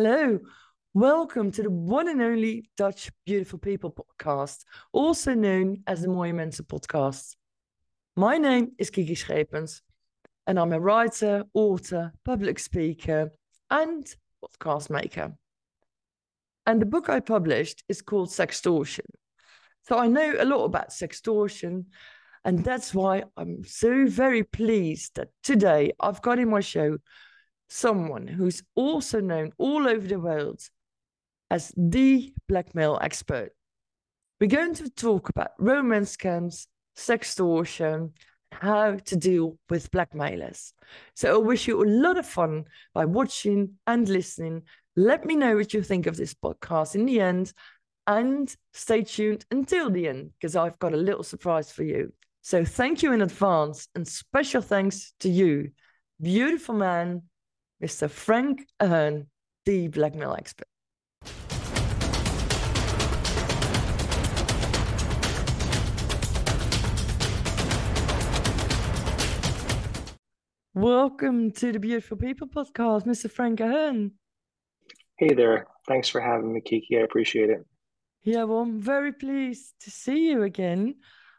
Hello, welcome to the one and only Dutch Beautiful People podcast, also known as the Mooie Mensen podcast. My name is Kiki Schepens, and I'm a writer, author, public speaker, and podcast maker. And the book I published is called Sextortion. So I know a lot about sextortion, and that's why I'm so very pleased that today I've got in my show someone who's also known all over the world as the blackmail expert. We're going to talk about romance scams, sextortion, how to deal with blackmailers. So I wish you a lot of fun by watching and listening. Let me know what you think of this podcast in the end and stay tuned until the end because I've got a little surprise for you. So thank you in advance and special thanks to you, beautiful man Mr. Frank Ahearn, the blackmail expert. Welcome to the Beautiful People podcast, Mr. Frank Ahearn. Hey there. Thanks for having me, Kiki. I appreciate it. Yeah, well, I'm very pleased to see you again.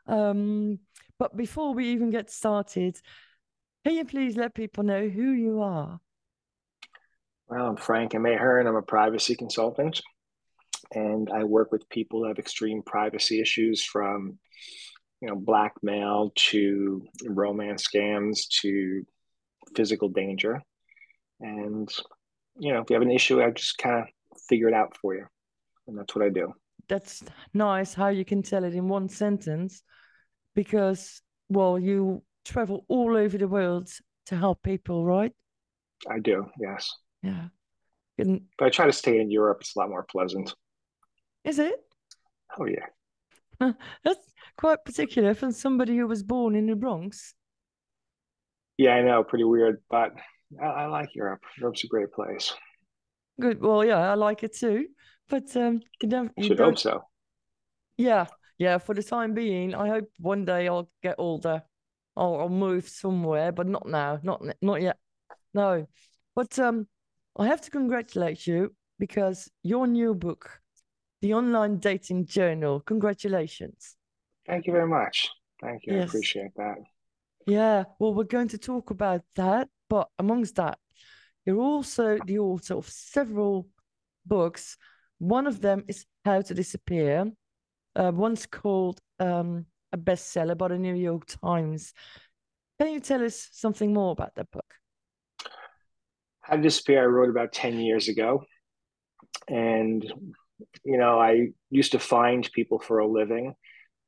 Um, but before we even get started, can you please let people know who you are? Well, I'm Frank M. Ahearn. I'm a privacy consultant, and I work with people who have extreme privacy issues from, you know, blackmail to romance scams to physical danger. And, you know, if you have an issue, I just kind of figure it out for you. And that's what I do. That's nice how you can tell it in one sentence because, well, you travel all over the world to help people, right? I do, yes. Yeah. But I try to stay in Europe. It's a lot more pleasant. Is it? Oh yeah. That's quite particular from somebody who was born in the Bronx. Yeah, I know, pretty weird, but I, I like Europe. Europe's a great place. Good. Well, yeah, I like it too. But um, you don't, you should don't... hope so. Yeah, yeah. For the time being, I hope one day I'll get older. I'll, I'll move somewhere, but not now. Not not yet. No. But um, I have to congratulate you because your new book, The Online Dating Journal, congratulations. Thank you very much. Thank you. Yes. I appreciate that. Yeah. Well, we're going to talk about that. But amongst that, you're also the author of several books. One of them is How to Disappear. Uh, one's called um, a bestseller by the New York Times. Can you tell us something more about that book? How to Disappear, I wrote about 10 years ago. And, you know, I used to find people for a living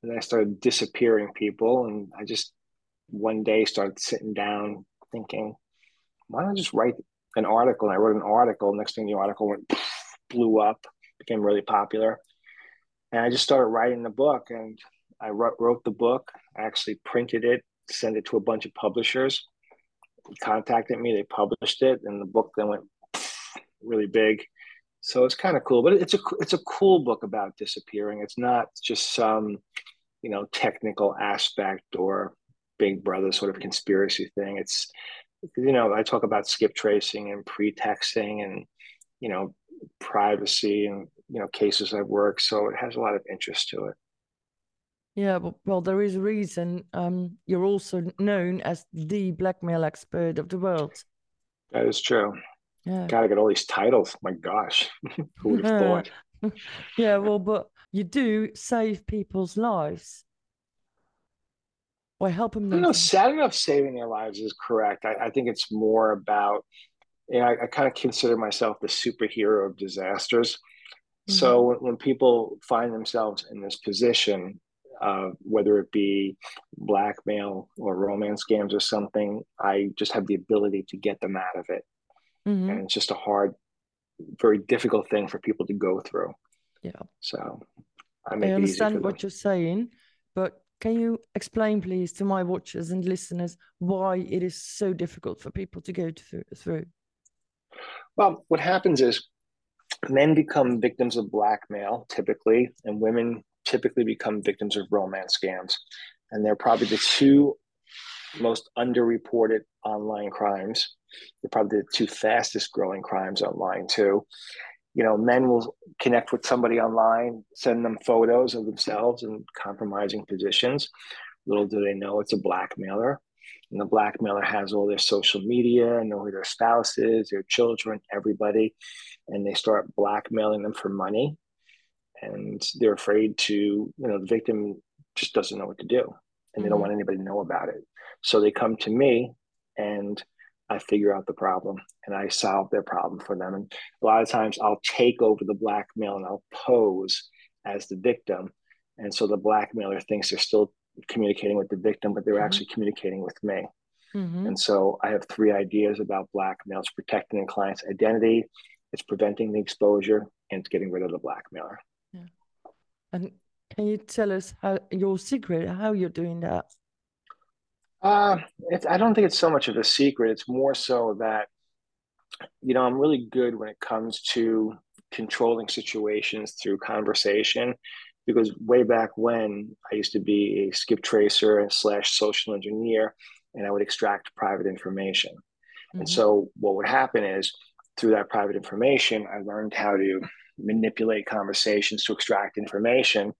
and I started disappearing people. And I just one day started sitting down thinking, why don't I just write an article? And I wrote an article. Next thing the article went, blew up, became really popular. And I just started writing the book and I wrote, wrote the book, I actually printed it, sent it to a bunch of publishers contacted me. They published it, and the book then went really big. So it's kind of cool, but it's a it's a cool book about disappearing. It's not just some you know technical aspect or Big Brother sort of conspiracy thing. It's you know I talk about skip tracing and pretexting and you know privacy and you know cases I've worked. So it has a lot of interest to it. Yeah, well, well, there is a reason. Um, you're also known as the blackmail expert of the world. That is true. Yeah. Gotta get all these titles. My gosh, who would have thought? yeah, well, but you do save people's lives by help them. No, know, sad enough saving their lives is correct. I, I think it's more about, you know, I, I kind of consider myself the superhero of disasters. Mm-hmm. So when, when people find themselves in this position, uh, whether it be blackmail or romance scams or something, I just have the ability to get them out of it. Mm-hmm. And it's just a hard, very difficult thing for people to go through. Yeah. So I, I understand what you're saying, but can you explain, please, to my watchers and listeners why it is so difficult for people to go through? Well, what happens is men become victims of blackmail typically, and women typically become victims of romance scams. And they're probably the two most underreported online crimes. They're probably the two fastest growing crimes online too. You know, men will connect with somebody online, send them photos of themselves in compromising positions. Little do they know it's a blackmailer. And the blackmailer has all their social media, know who their spouse is, their children, everybody. And they start blackmailing them for money. And they're afraid to, you know, the victim just doesn't know what to do. And they don't mm-hmm. want anybody to know about it. So they come to me and I figure out the problem and I solve their problem for them. And a lot of times I'll take over the blackmail and I'll pose as the victim. And so the blackmailer thinks they're still communicating with the victim, but they're mm-hmm. actually communicating with me. Mm-hmm. And so I have three ideas about blackmail it's protecting the client's identity, it's preventing the exposure, and it's getting rid of the blackmailer. And can you tell us how your secret, how you're doing that? Uh, it's, I don't think it's so much of a secret. It's more so that, you know, I'm really good when it comes to controlling situations through conversation. Because way back when I used to be a skip tracer slash social engineer, and I would extract private information. Mm-hmm. And so what would happen is through that private information, I learned how to manipulate conversations to extract information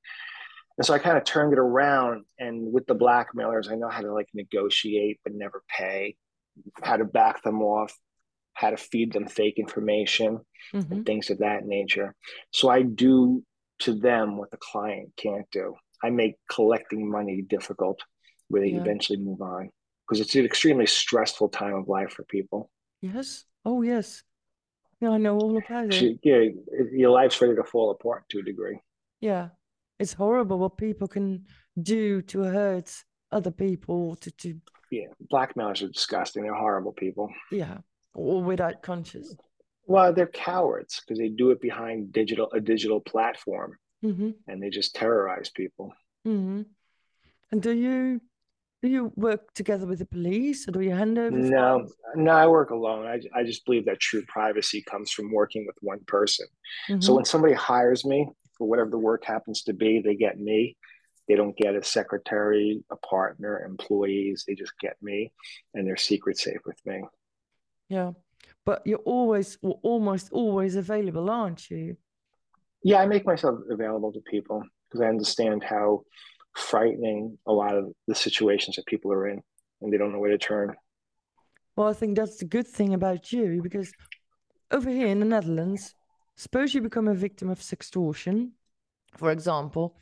and so I kind of turned it around. And with the blackmailers, I know how to like negotiate but never pay, how to back them off, how to feed them fake information, mm-hmm. and things of that nature. So I do to them what the client can't do. I make collecting money difficult where they yeah. eventually move on because it's an extremely stressful time of life for people. Yes. Oh, yes. I know all about it. Yeah, your life's ready to fall apart to a degree. Yeah, it's horrible what people can do to hurt other people to to yeah blackmailers are disgusting they're horrible people yeah or without conscience well they're cowards because they do it behind digital a digital platform mm-hmm. and they just terrorize people mm-hmm. and do you do you work together with the police or do you hand over no files? no i work alone I, I just believe that true privacy comes from working with one person mm-hmm. so when somebody hires me for whatever the work happens to be, they get me. They don't get a secretary, a partner, employees. They just get me and they're secret safe with me. Yeah. But you're always, almost always available, aren't you? Yeah, I make myself available to people because I understand how frightening a lot of the situations that people are in and they don't know where to turn. Well, I think that's the good thing about you because over here in the Netherlands, Suppose you become a victim of sextortion, for example.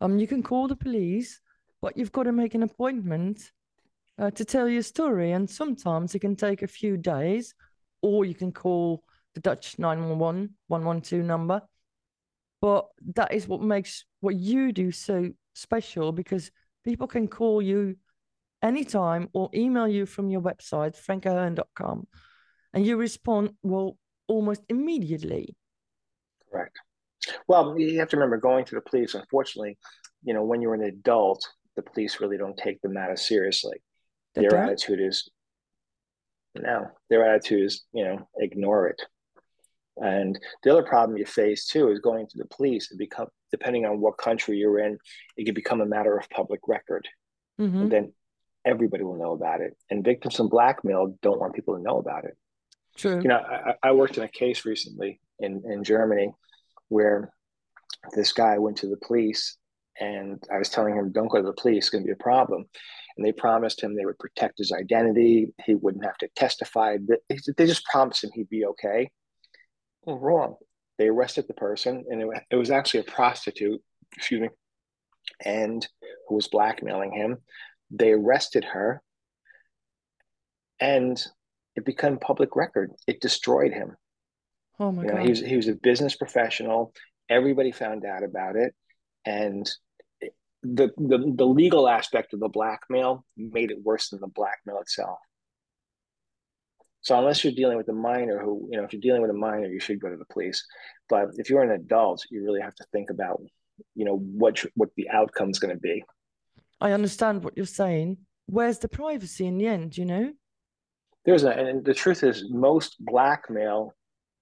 Um, you can call the police, but you've got to make an appointment uh, to tell your story, and sometimes it can take a few days, or you can call the Dutch 911 112 number. But that is what makes what you do so special because people can call you anytime or email you from your website, frankahearn.com, and you respond, well, almost immediately. Correct. Well, you have to remember going to the police, unfortunately, you know, when you're an adult, the police really don't take the matter seriously. They their don't? attitude is no, their attitude is, you know, ignore it. And the other problem you face too is going to the police. It become depending on what country you're in, it can become a matter of public record. Mm-hmm. And then everybody will know about it. And victims of blackmail don't want people to know about it. True. You know, I, I worked in a case recently in, in Germany where this guy went to the police and I was telling him, don't go to the police, it's going to be a problem. And they promised him they would protect his identity. He wouldn't have to testify. They just promised him he'd be okay. Well, wrong. They arrested the person, and it, it was actually a prostitute, excuse me, and who was blackmailing him. They arrested her, and it became public record. It destroyed him. Oh my you know, god! He was he was a business professional. Everybody found out about it, and the the the legal aspect of the blackmail made it worse than the blackmail itself. So unless you're dealing with a minor who, you know, if you're dealing with a minor, you should go to the police. But if you're an adult, you really have to think about, you know, what what the outcome is going to be. I understand what you're saying. Where's the privacy in the end? You know there's a, and the truth is most blackmail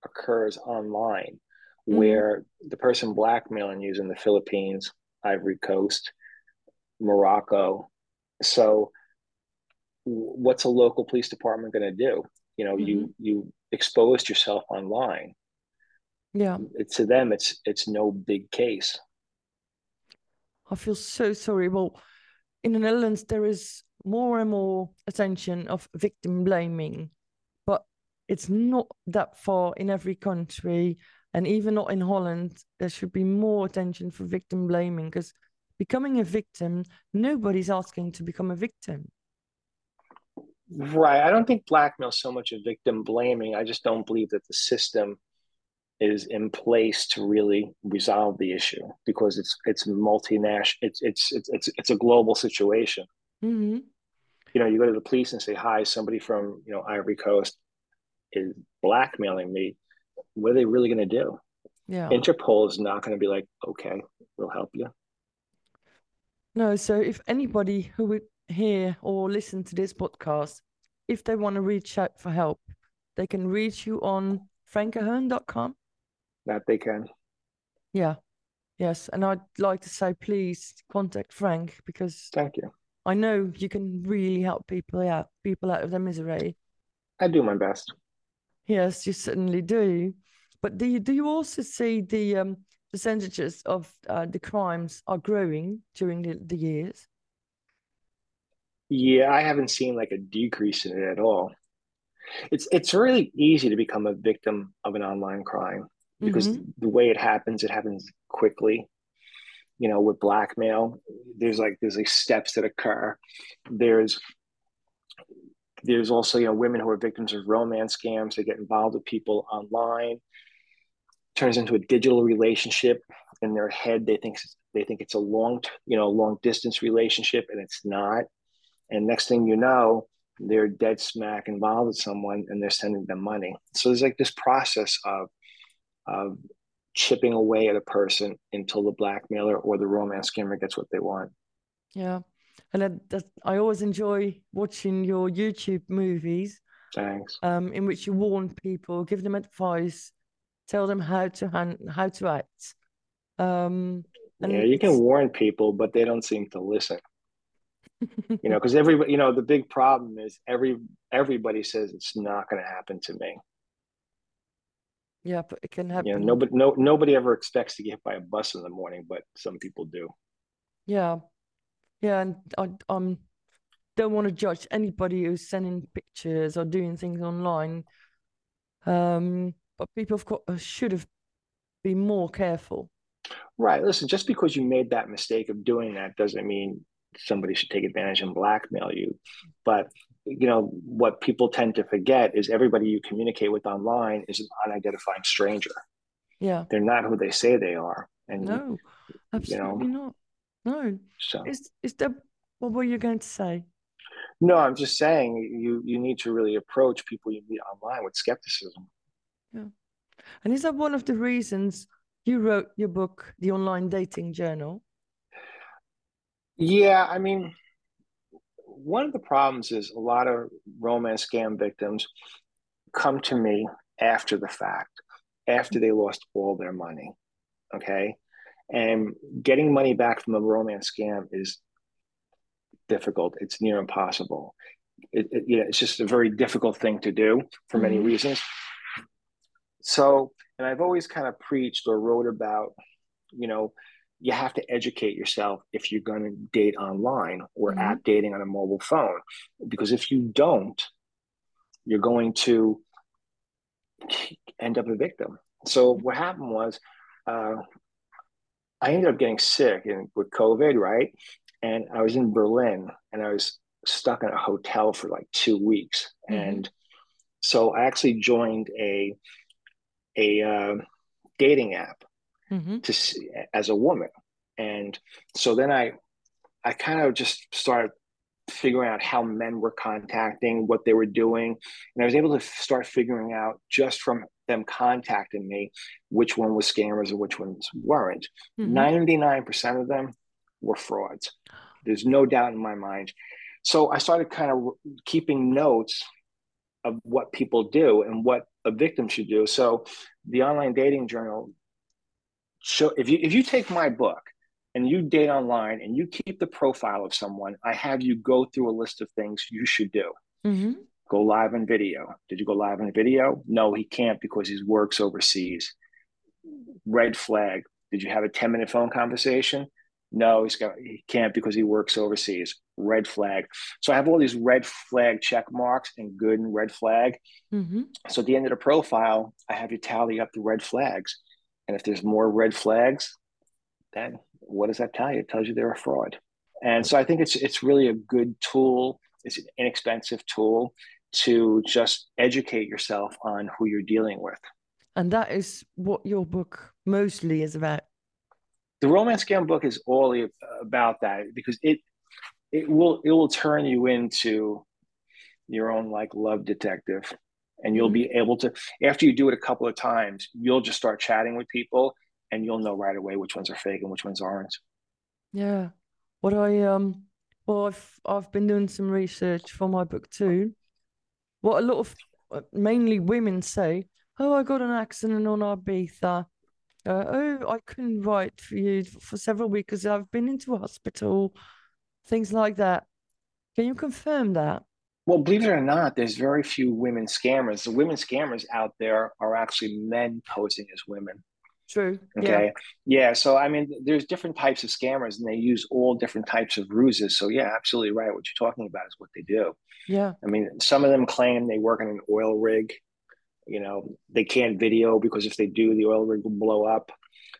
occurs online mm-hmm. where the person blackmailing you is in the Philippines, Ivory Coast, Morocco. So what's a local police department going to do? You know, mm-hmm. you you exposed yourself online. Yeah. It, to them, it's it's no big case. I feel so sorry. Well, in the Netherlands, there is more and more attention of victim blaming, but it's not that far in every country, and even not in Holland. There should be more attention for victim blaming because becoming a victim, nobody's asking to become a victim. Right. I don't think blackmail is so much a victim blaming. I just don't believe that the system is in place to really resolve the issue because it's it's multinational. It's it's it's it's it's a global situation. Mm-hmm. You know, you go to the police and say, "Hi, somebody from you know Ivory Coast is blackmailing me." What are they really going to do? Yeah. Interpol is not going to be like, "Okay, we'll help you." No. So if anybody who would hear or listen to this podcast, if they want to reach out for help, they can reach you on frankahearn.com. That they can. Yeah. Yes. And I'd like to say, please contact Frank because thank you. I know you can really help people out, people out of their misery. I do my best. Yes, you certainly do. But do you do you also see the um, percentages of uh, the crimes are growing during the, the years? Yeah, I haven't seen like a decrease in it at all. It's it's really easy to become a victim of an online crime because mm-hmm. the way it happens, it happens quickly. You know, with blackmail, there's like there's like steps that occur. There's there's also you know women who are victims of romance scams. They get involved with people online. Turns into a digital relationship in their head. They think they think it's a long you know long distance relationship, and it's not and next thing you know, they're dead smack involved with someone and they're sending them money. So there's like this process of, of chipping away at a person until the blackmailer or the romance scammer gets what they want. Yeah. And that, that, I always enjoy watching your YouTube movies. Thanks. Um, in which you warn people, give them advice, tell them how to hand, how to act. Um, yeah, you can warn people, but they don't seem to listen you know, because everybody, you know, the big problem is every everybody says it's not going to happen to me. Yeah, but it can happen. You know, nobody, no, nobody ever expects to get hit by a bus in the morning, but some people do. Yeah, yeah, and I um don't want to judge anybody who's sending pictures or doing things online. Um, but people have got, should have been more careful. Right. Listen, just because you made that mistake of doing that doesn't mean somebody should take advantage and blackmail you. But you know what people tend to forget is everybody you communicate with online is an unidentified stranger. Yeah, they're not who they say they are. And no, absolutely you know, not. No. So is is that what were you going to say? No, I'm just saying you you need to really approach people you meet online with skepticism. Yeah, and is that one of the reasons you wrote your book, The Online Dating Journal? Yeah, I mean, one of the problems is a lot of romance scam victims come to me after the fact, after they lost all their money. Okay. And getting money back from a romance scam is difficult. It's near impossible. It, it, you know, it's just a very difficult thing to do for many mm-hmm. reasons. So, and I've always kind of preached or wrote about, you know, you have to educate yourself if you're going to date online or mm-hmm. app dating on a mobile phone. Because if you don't, you're going to end up a victim. So what happened was, uh, I ended up getting sick and with COVID, right? And I was in Berlin and I was stuck in a hotel for like two weeks. Mm-hmm. And so I actually joined a a uh, dating app mm-hmm. to see as a woman. And so then I I kind of just started figuring out how men were contacting, what they were doing. And I was able to start figuring out just from them contacting me which one was scammers and which ones weren't. Mm-hmm. 99% of them were frauds. There's no doubt in my mind. So I started kind of keeping notes of what people do and what a victim should do. So the online dating journal show if you if you take my book and you date online and you keep the profile of someone, I have you go through a list of things you should do. Mm-hmm. Go live on video. Did you go live on video? No, he can't because he works overseas. Red flag. Did you have a 10 minute phone conversation? No, he's got he can't because he works overseas. Red flag. So I have all these red flag check marks and good and red flag. Mm-hmm. So at the end of the profile, I have you tally up the red flags. And if there's more red flags, then what does that tell you? It tells you they're a fraud. And so I think it's it's really a good tool. It's an inexpensive tool to just educate yourself on who you're dealing with. And that is what your book mostly is about the romance scam book is all about that because it it will it will turn you into your own like love detective and you'll mm-hmm. be able to after you do it a couple of times you'll just start chatting with people and you'll know right away which ones are fake and which ones aren't yeah what i um well i've i've been doing some research for my book too what a lot of uh, mainly women say oh i got an accident on ibiza uh, oh, I couldn't write for you for several weeks because I've been into a hospital, things like that. Can you confirm that? Well, believe it or not, there's very few women scammers. The women scammers out there are actually men posing as women. True. Okay. Yeah. yeah. So, I mean, there's different types of scammers and they use all different types of ruses. So, yeah, absolutely right. What you're talking about is what they do. Yeah. I mean, some of them claim they work on an oil rig you know, they can't video because if they do, the oil rig will blow up.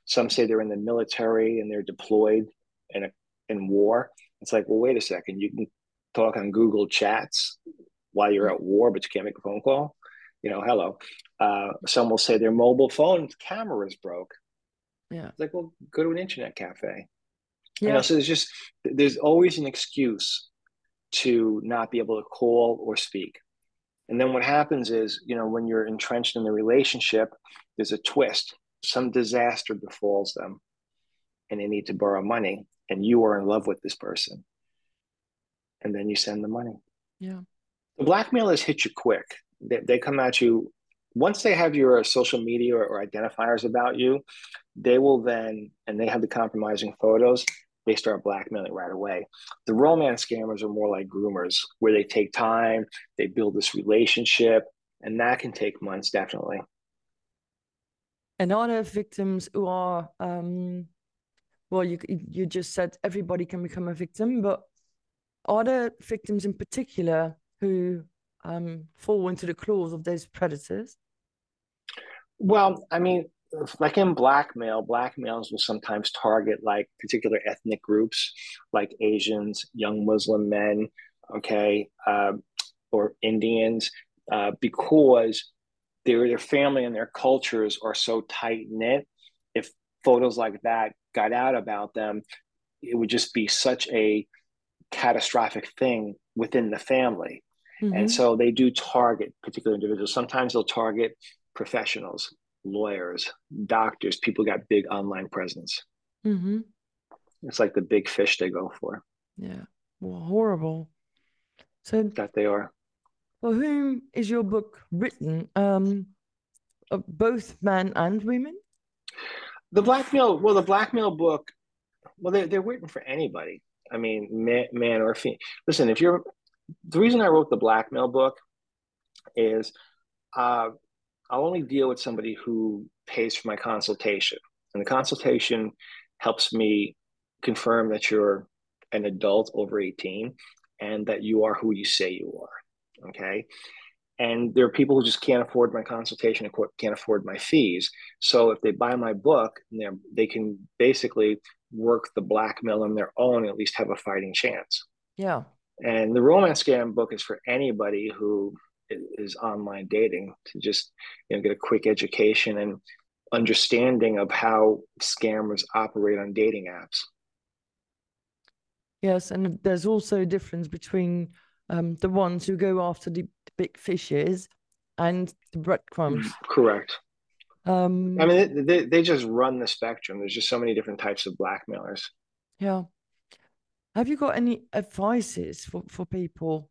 Some say they're in the military and they're deployed in a, in war. It's like, well, wait a second. You can talk on Google Chats while you're at war, but you can't make a phone call. You know, hello. Uh, some will say their mobile phone camera is broke. Yeah. It's like, well, go to an internet cafe. Yeah. You know, so there's just there's always an excuse to not be able to call or speak. And then what happens is, you know, when you're entrenched in the relationship, there's a twist. Some disaster befalls them and they need to borrow money, and you are in love with this person. And then you send the money. Yeah. The blackmailers hit you quick. They, they come at you once they have your social media or, or identifiers about you, they will then, and they have the compromising photos, they start blackmailing right away. The romance scammers are more like groomers, where they take time, they build this relationship, and that can take months, definitely. And are there victims who are, um, well, you you just said everybody can become a victim, but are there victims in particular who um, fall into the claws of those predators? Well, I mean, like in blackmail, blackmails will sometimes target like particular ethnic groups, like Asians, young Muslim men, okay, uh, or Indians, uh, because their their family and their cultures are so tight knit. If photos like that got out about them, it would just be such a catastrophic thing within the family. Mm-hmm. And so they do target particular individuals. Sometimes they'll target professionals, lawyers, doctors, people got big online presence. Mm-hmm. It's like the big fish they go for. Yeah. Well, horrible. So that they are. For whom is your book written? Um, uh, both men and women. The blackmail. Well, the blackmail book. Well, they're they're written for anybody. I mean, man, man or female. Listen, if you're the reason I wrote the blackmail book is uh, I'll only deal with somebody who pays for my consultation. And the consultation helps me confirm that you're an adult over 18 and that you are who you say you are. Okay. And there are people who just can't afford my consultation and can't afford my fees. So if they buy my book, they can basically work the blackmail on their own and at least have a fighting chance. Yeah. And the romance scam book is for anybody who is online dating to just you know get a quick education and understanding of how scammers operate on dating apps. Yes, and there's also a difference between um, the ones who go after the big fishes and the breadcrumbs. Correct. Um, I mean, they, they just run the spectrum. There's just so many different types of blackmailers. Yeah. Have you got any advices for, for people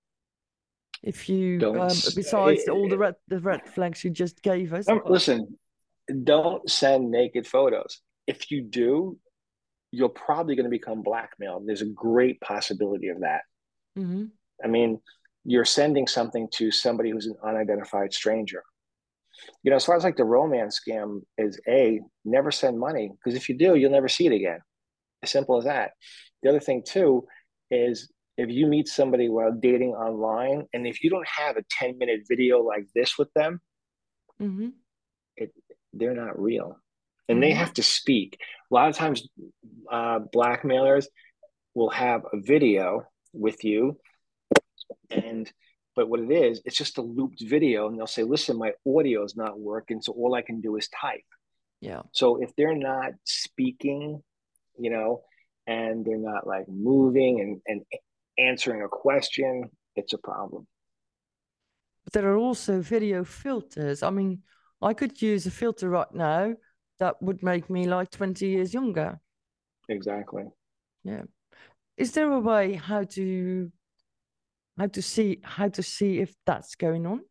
if you um, besides all the red the red flags you just gave us listen don't send naked photos if you do you're probably going to become blackmailed. There's a great possibility of that. Mm-hmm. I mean, you're sending something to somebody who's an unidentified stranger. You know, as far as like the romance scam is a never send money because if you do, you'll never see it again. As simple as that. The other thing too is if you meet somebody while dating online and if you don't have a 10 minute video like this with them, Mm-hmm. it, they're not real and they have to speak. A lot of times, uh, blackmailers will have a video with you, and but what it is, it's just a looped video, and they'll say, "Listen, my audio is not working, so all I can do is type." Yeah. So if they're not speaking, you know, and they're not like moving and and answering a question, it's a problem. But there are also video filters. I mean, I could use a filter right now that would make me like 20 years younger. Exactly. Yeah. Is there a way how to how to see how to see if that's going on?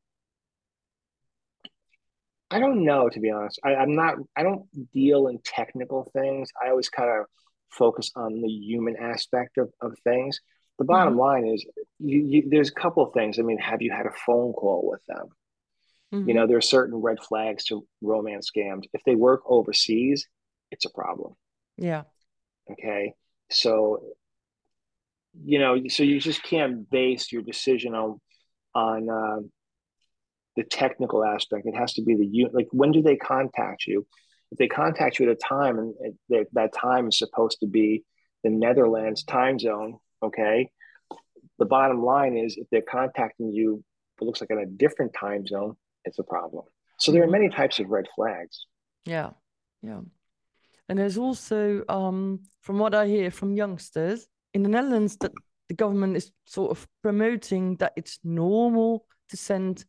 I don't know, to be honest. I, I'm not, I don't deal in technical things. I always kind of focus on the human aspect of, of things. The bottom Mhm. line is you, you, there's a couple of things. I mean, have you had a phone call with them? You Mhm. know, there are certain red flags to romance scams. If they work overseas, it's a problem. Yeah. Okay. So, you know, so you just can't base your decision on on uh, the technical aspect. It has to be the you like when do they contact you? If they contact you at a time and it, that, time is supposed to be the Netherlands time zone, okay. The bottom line is if they're contacting you, it looks like in a different time zone, it's a problem. So there are many types of red flags. Yeah. Yeah. And there's also, um, from what I hear from youngsters in the Netherlands, that the government is sort of promoting that it's normal to send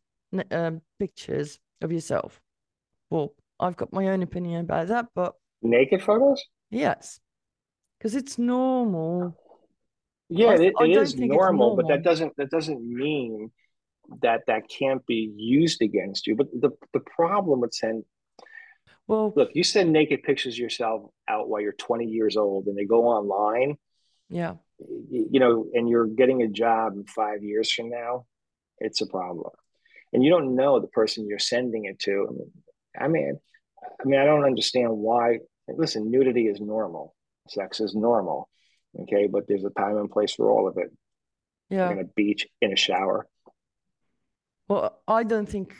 um, pictures of yourself. Well, I've got my own opinion about that, but Naked photos? yes, because it's normal. Yeah, I, it, I is think it's normal, but that doesn't that doesn't mean that that can't be used against you. But the the problem with send Well, look, you send naked pictures of yourself out while you're 20 years old, and they go online, yeah, you, know, and you're getting a job five years from now, it's a problem. And you don't know the person you're sending it to. I mean, I mean, I don't understand why. Listen, nudity is normal. Sex is normal. Okay, but there's a time and place for all of it. yeah. in a beach in a shower. Well, I don't think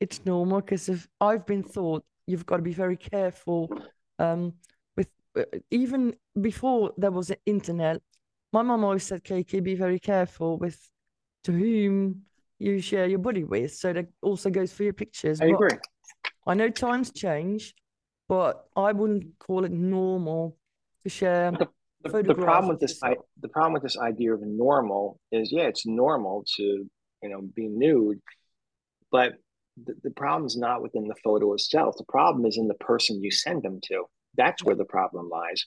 it's normal because if I've been thought you've got to be very careful um, Uh, even before there was the internet. My mum always said, "Kiki, be very careful with to whom you share your body with." So that also goes for your pictures. I But agree. I know times change, but I wouldn't call it normal to share The, the photographs problem with this, I, the problem with this idea of normal is, yeah, it's normal to, you know, be nude, but the, the problem is not within the photo itself. The problem is in the person you send them to. That's where the problem lies.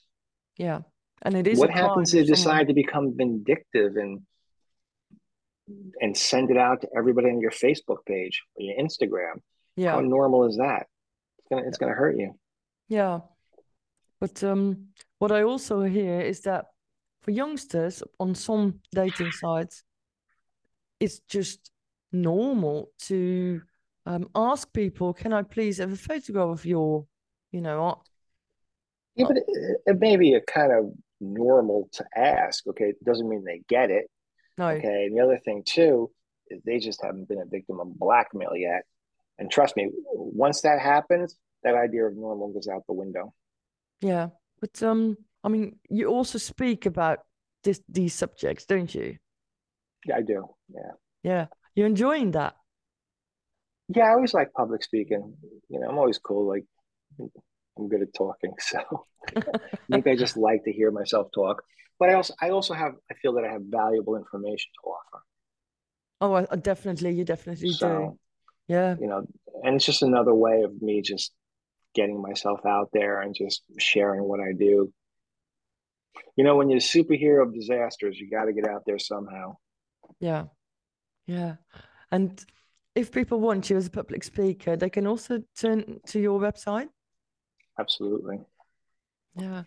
Yeah, and it is What happens if they decide to become vindictive and and send it out to everybody on your Facebook page or your Instagram? Yeah. How normal is that? It's gonna it's gonna hurt you. yeah. But um, what I also hear is that for youngsters on some dating sites, it's just normal to um, ask people, "Can I please have a photograph of your, you know, Yeah, uh, but it, it may be a kind of normal to ask. Okay, it doesn't mean they get it. no, Okay, and the other thing too is they just haven't been a victim of blackmail yet. And trust me, once that happens, that idea of normal goes out the window. yeah." But um, I mean, you also speak about this these subjects, don't you? Yeah, I do. Yeah, Yeah, you're enjoying that. yeah. I always like public speaking. You know, I'm always cool. Like I'm good at talking, so I think I just like to hear myself talk. But I also, I also have, I feel that I have valuable information to offer. Oh, definitely, you definitely do. Yeah, you know, and it's just another way of me just getting myself out there and just sharing what I do. You know, when you're a superhero of disasters, you got to get out there somehow. yeah, yeah. And if people want you as a public speaker, they can also turn to your website. Absolutely. Yeah.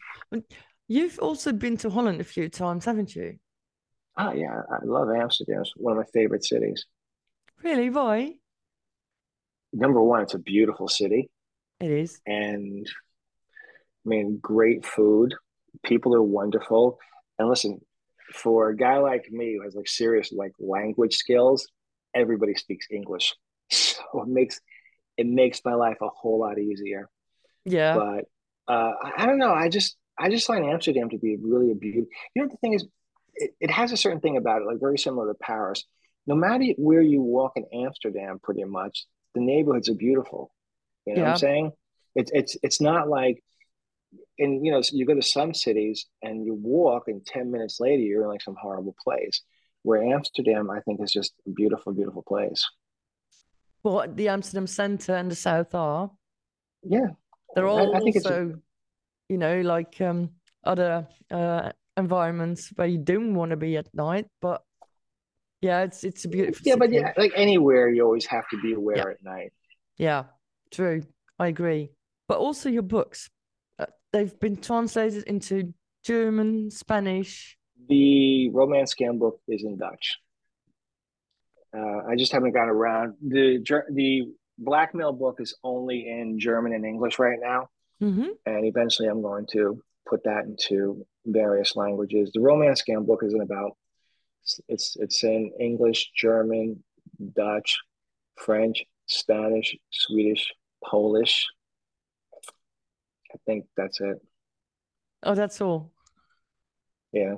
You've also been to Holland a few times, haven't you? Oh yeah, I love Amsterdam. It's one of my favorite cities. Really? Why? Number one, it's a beautiful city. It is. And I mean, great food. People are wonderful. And listen, for a guy like me who has like serious like language skills, everybody speaks English. So it makes it makes my life a whole lot easier. Yeah. But uh, I don't know. I just I just find Amsterdam to be really a beauty. You know, the thing is, it, it has a certain thing about it, like very similar to Paris. No matter where you walk in Amsterdam, pretty much the neighborhoods are beautiful. You know yeah. what I'm saying? It's it's it's not like and you know, you go to some cities and you walk, and ten minutes later you're in like some horrible place. Where Amsterdam, I think, is just a beautiful, beautiful place. Well, the Amsterdam Center and the South are. Yeah, they're all I, I think also, you know, like um, other uh, environments where you don't want to be at night, but yeah, it's it's a beautiful. Yeah, city. but yeah, like anywhere, you always have to be aware yeah. at night. Yeah, true. I agree. But also your books they've been translated into German, Spanish. The romance scam book is in Dutch. Uh, I just haven't gotten around. The the blackmail book is only in German and English right now, mm-hmm. and eventually I'm going to put that into various languages. The romance scam book is in about it's it's in English, German, Dutch, French, Spanish, Swedish, Polish, I think that's it. Oh, that's all. Yeah.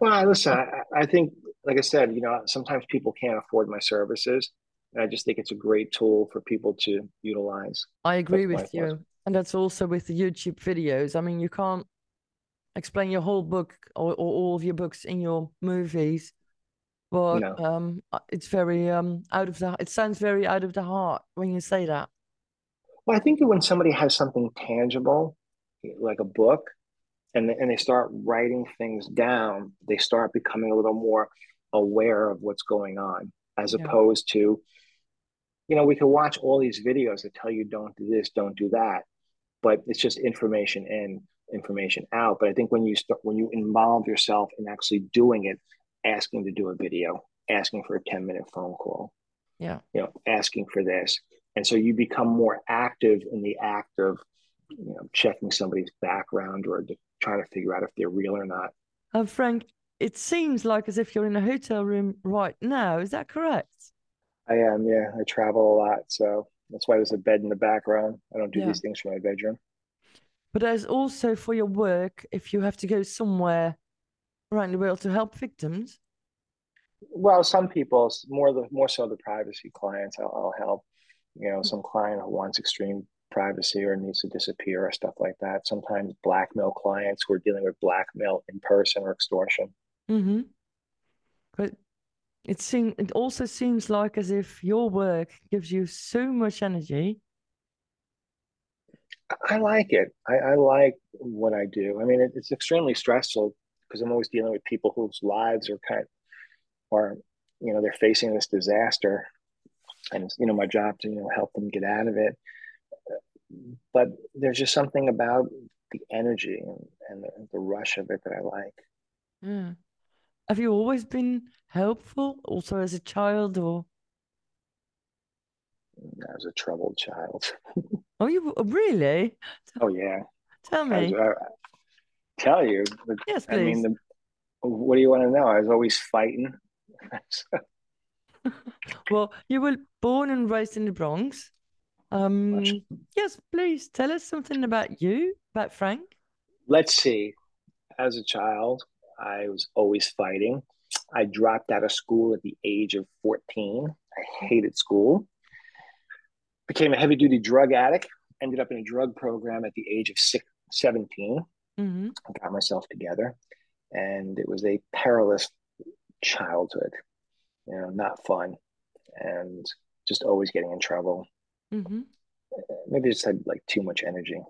Well, listen, I, I think, like I said, you know, sometimes people can't afford my services. And I just think it's a great tool for people to utilize. I agree with you. And that's also with the YouTube videos. I mean, you can't explain your whole book or, or all of your books in your movies. But no. um, it's very um, out of the. It sounds very out of the heart when you say that. Well, I think that when somebody has something tangible, like a book, and and they start writing things down, they start becoming a little more aware of what's going on, as yeah. opposed to, you know, we can watch all these videos that tell you don't do this, don't do that, but it's just information in, information out. But I think when you start when you involve yourself in actually doing it, asking to do a video, asking for a ten minute phone call, yeah, you know, asking for this. And so you become more active in the act of you know checking somebody's background or trying to figure out if they're real or not. Uh, frank it seems like as if you're in a hotel room right now. Is that correct i am yeah i travel a lot so that's why there's a bed in the background i don't do yeah. these things from my bedroom but as also for your work if you have to go somewhere around the world to help victims well some people more the more so the privacy clients I'll, I'll help you know, some client who wants extreme privacy or needs to disappear or stuff like that. Sometimes blackmail clients who are dealing with blackmail in person or extortion. Mm-hmm. It seems it also seems like as if your work gives you so much energy. I like it. I, I like what I do. I mean, it, it's extremely stressful because I'm always dealing with people whose lives are kind of, are, you know, they're facing this disaster and it's you know my job to you know help them get out of it but there's just something about the energy and, and the, the, rush of it that i like yeah have you always been helpful also as a child or as a troubled child oh you really oh yeah tell me I, I, tell you yes please. i mean the, what do you want to know i was always fighting well, you were born and raised in the Bronx. Um, yes, please tell us something about you, about Frank. Let's see. As a child, I was always fighting. I dropped out of school at the age of 14. I hated school. Became a heavy duty drug addict. Ended up in a drug program at the age of six, 17. Mm-hmm. I got myself together. And it was a perilous childhood you know, not fun, and just always getting in trouble. Mm-hmm. Maybe just had like too much energy.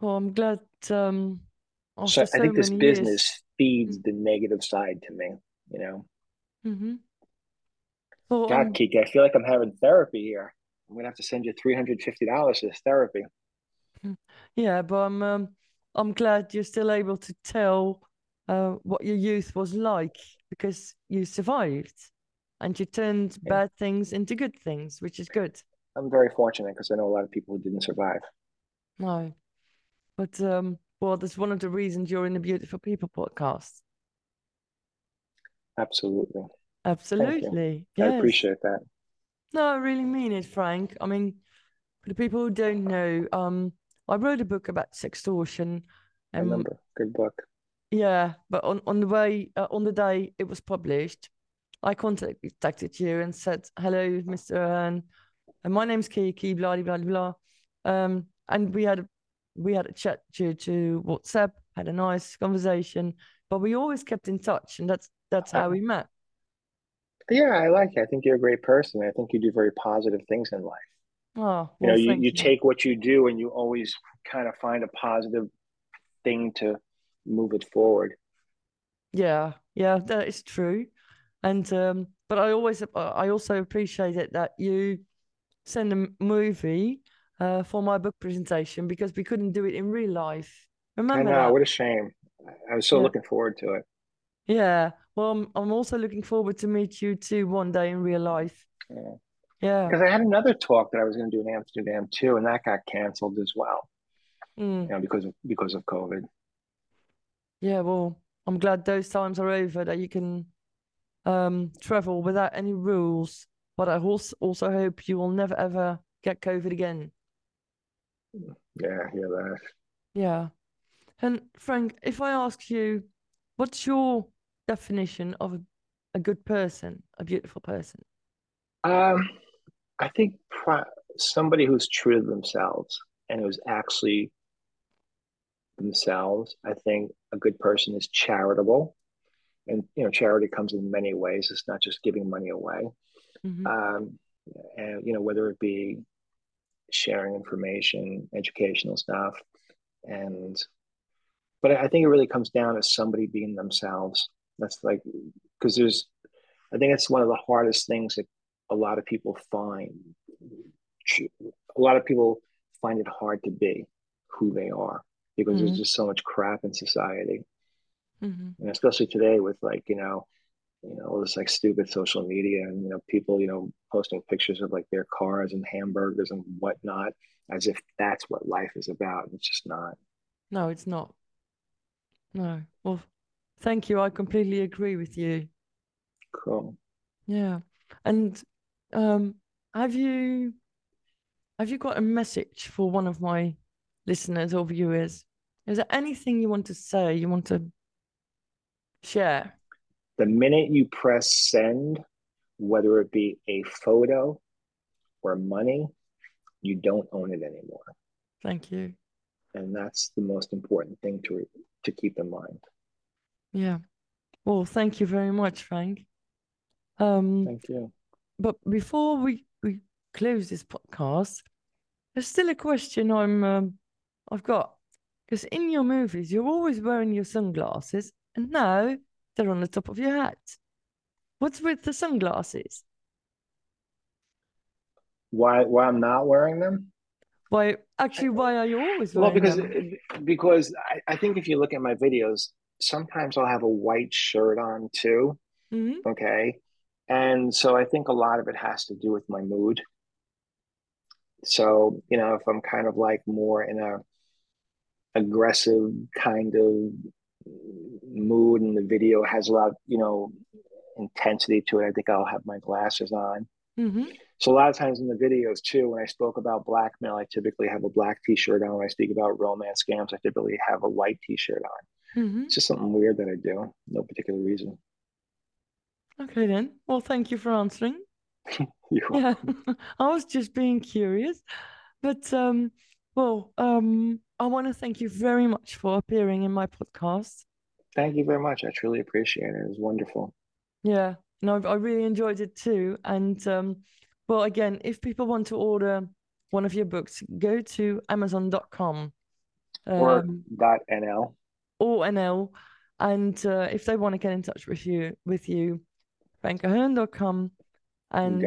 Well, I'm glad. Um, so, so I think this business years... feeds mm-hmm. the negative side to me. You know. Mm-hmm. Well, God, um... Kiki, I feel like I'm having therapy here. I'm gonna have to send you three hundred fifty dollars for this therapy. Yeah, but I'm um, I'm glad you're still able to tell uh, what your youth was like because you survived and you turned Yeah. bad things into good things, which is good. I'm very fortunate because I know a lot of people who didn't survive. No, but um, well, that's one of the reasons you're in the Beautiful People podcast. Absolutely. Absolutely. I appreciate that. No, I really mean it, Frank. I mean, for the people who don't know, um, I wrote a book about sextortion. I Um, remember. Good book. yeah, but on on the way uh, on the day it was published, I contacted you and said, "Hello, Mr. And my name's Kiki, blah blah blah blah." Um, and we had a we had a chat to to WhatsApp, had a nice conversation, but we always kept in touch, and that's that's how we met. Yeah, I like it. I think you're a great person. I think you do very positive things in life. Oh, You know, well, you, you take what you do and you always kind of find a positive thing to move it forward. Yeah, yeah, that is true. And um, but I always I also appreciate it that you send a movie uh for my book presentation because we couldn't do it in real life. Remember? I know, that? what a shame. I was so Yeah. looking forward to it. Yeah. Well, I'm, I'm also looking forward to meet you too one day in real life. Yeah. Yeah. Because I had another talk that I was going to do in Amsterdam too, and that got canceled as well, Mm. you know, because of because of COVID. Yeah, well, I'm glad those times are over that you can um travel without any rules. But I also also hope you will never ever get COVID again. Yeah, hear that. Yeah. And Frank, if I ask you, what's your definition of a, a good person, a beautiful person? Um, I think somebody who's true to themselves and who's actually themselves. I think a good person is charitable, and you know, charity comes in many ways. It's not just giving money away. Mhm. Um, and you know, whether it be sharing information, educational stuff, and but I think it really comes down to somebody being themselves. That's like because there's, I think it's one of the hardest things that a lot of people find. A lot of people find it hard to be who they are because Mhm. there's just so much crap in society, Mhm. and especially today with like you know, you know, all this like stupid social media and you know people you know posting pictures of like their cars and hamburgers and whatnot as if that's what life is about. It's just not. No, it's not. No. Well, thank you. I completely agree with you. Cool. Yeah. And um, have you have you got a message for one of my listeners or viewers? Is there anything you want to say, you want to share? The minute you press send, whether it be a photo or money, you don't own it anymore. Thank you. And that's the most important thing to to keep in mind. Yeah. Well, thank you very much, Frank. Um, Thank you. but before we we close this podcast, there's still a question I'm um, I've got because in your movies you're always wearing your sunglasses, and now they're on the top of your hat. What's with the sunglasses? Why why I'm not wearing them? Why, actually, why are you always Well, wearing because them? because I, I think if you look at my videos, sometimes I'll have a white shirt on too. Mhm. Okay. And so I think a lot of it has to do with my mood. So, you know, if I'm kind of like more in a aggressive kind of mood and the video has a lot, you know, intensity to it, I think I'll have my glasses on. Mhm. So a lot of times in the videos too, when I spoke about blackmail, I typically have a black t-shirt on. When I speak about romance scams, I typically have a white t-shirt on. Mhm. It's just something weird that I do. No particular reason. Okay then. Well, thank you for answering. Yeah. I was just being curious. But um, well, um, I want to thank you very much for appearing in my podcast. Thank you very much. I truly appreciate it. It was wonderful. Yeah, no, I really enjoyed it too. And um, well, again, if people want to order one of your books, go to Amazon.com Or um, dot NL. or NL. And uh, if they want to get in touch with you, with you, frankahearn.com. You And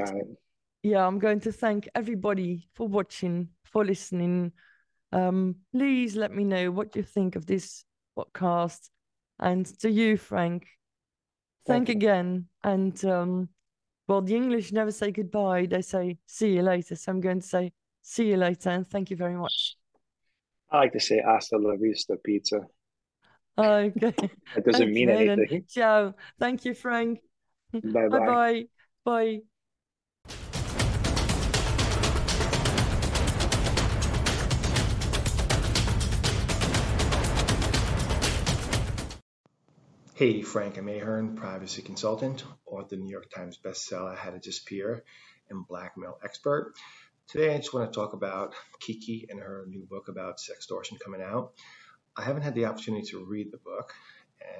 yeah, I'm going to thank everybody for watching, for listening. Um, please let me know what you think of this podcast. And to you, Frank, thank, thank again. And um, well, the English never say goodbye, they say see you later. So I'm going to say see you later and thank you very much. I like to say hasta la vista pizza. Okay. That doesn't okay, mean anything. Then. Ciao. Thank you, Frank. Bye bye. Bye. Hey, Frank M. Ahearn, privacy consultant, author of the New York Times bestseller How to Disappear and Blackmail Expert. Today, I just want to talk about Kiki and her new book about sextortion coming out. I haven't had the opportunity to read the book,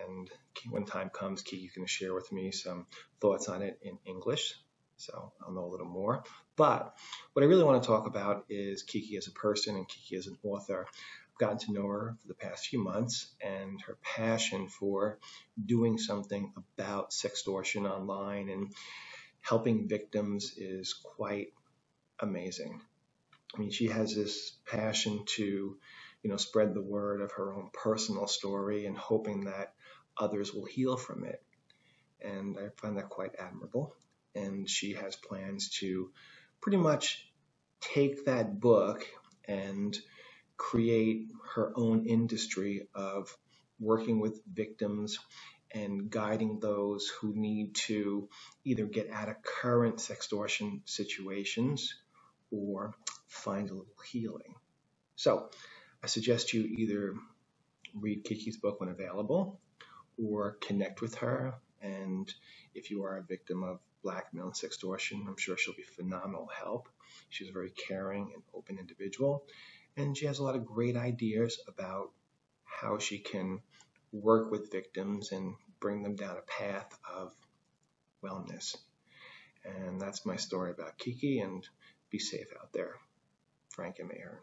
and when time comes, going to share with me some thoughts on it in English, so I'll know a little more. But what I really want to talk about is Kiki as a person and Kiki as an author. Gotten to know her for the past few months, and her passion for doing something about sextortion online and helping victims is quite amazing. I mean, she has this passion to, you know, spread the word of her own personal story and hoping that others will heal from it. And I find that quite admirable. And she has plans to pretty much take that book and create her own industry of working with victims and guiding those who need to either get out of current sextortion situations or find a little healing. So I suggest you either read Kiki's book when available or connect with her. And if you are a victim of blackmail and sextortion, I'm sure she'll be phenomenal help. She's a very caring and open individual. And she has a lot of great ideas about how she can work with victims and bring them down a path of wellness. And that's my story about Kiki, and be safe out there. Frank M. Ahearn.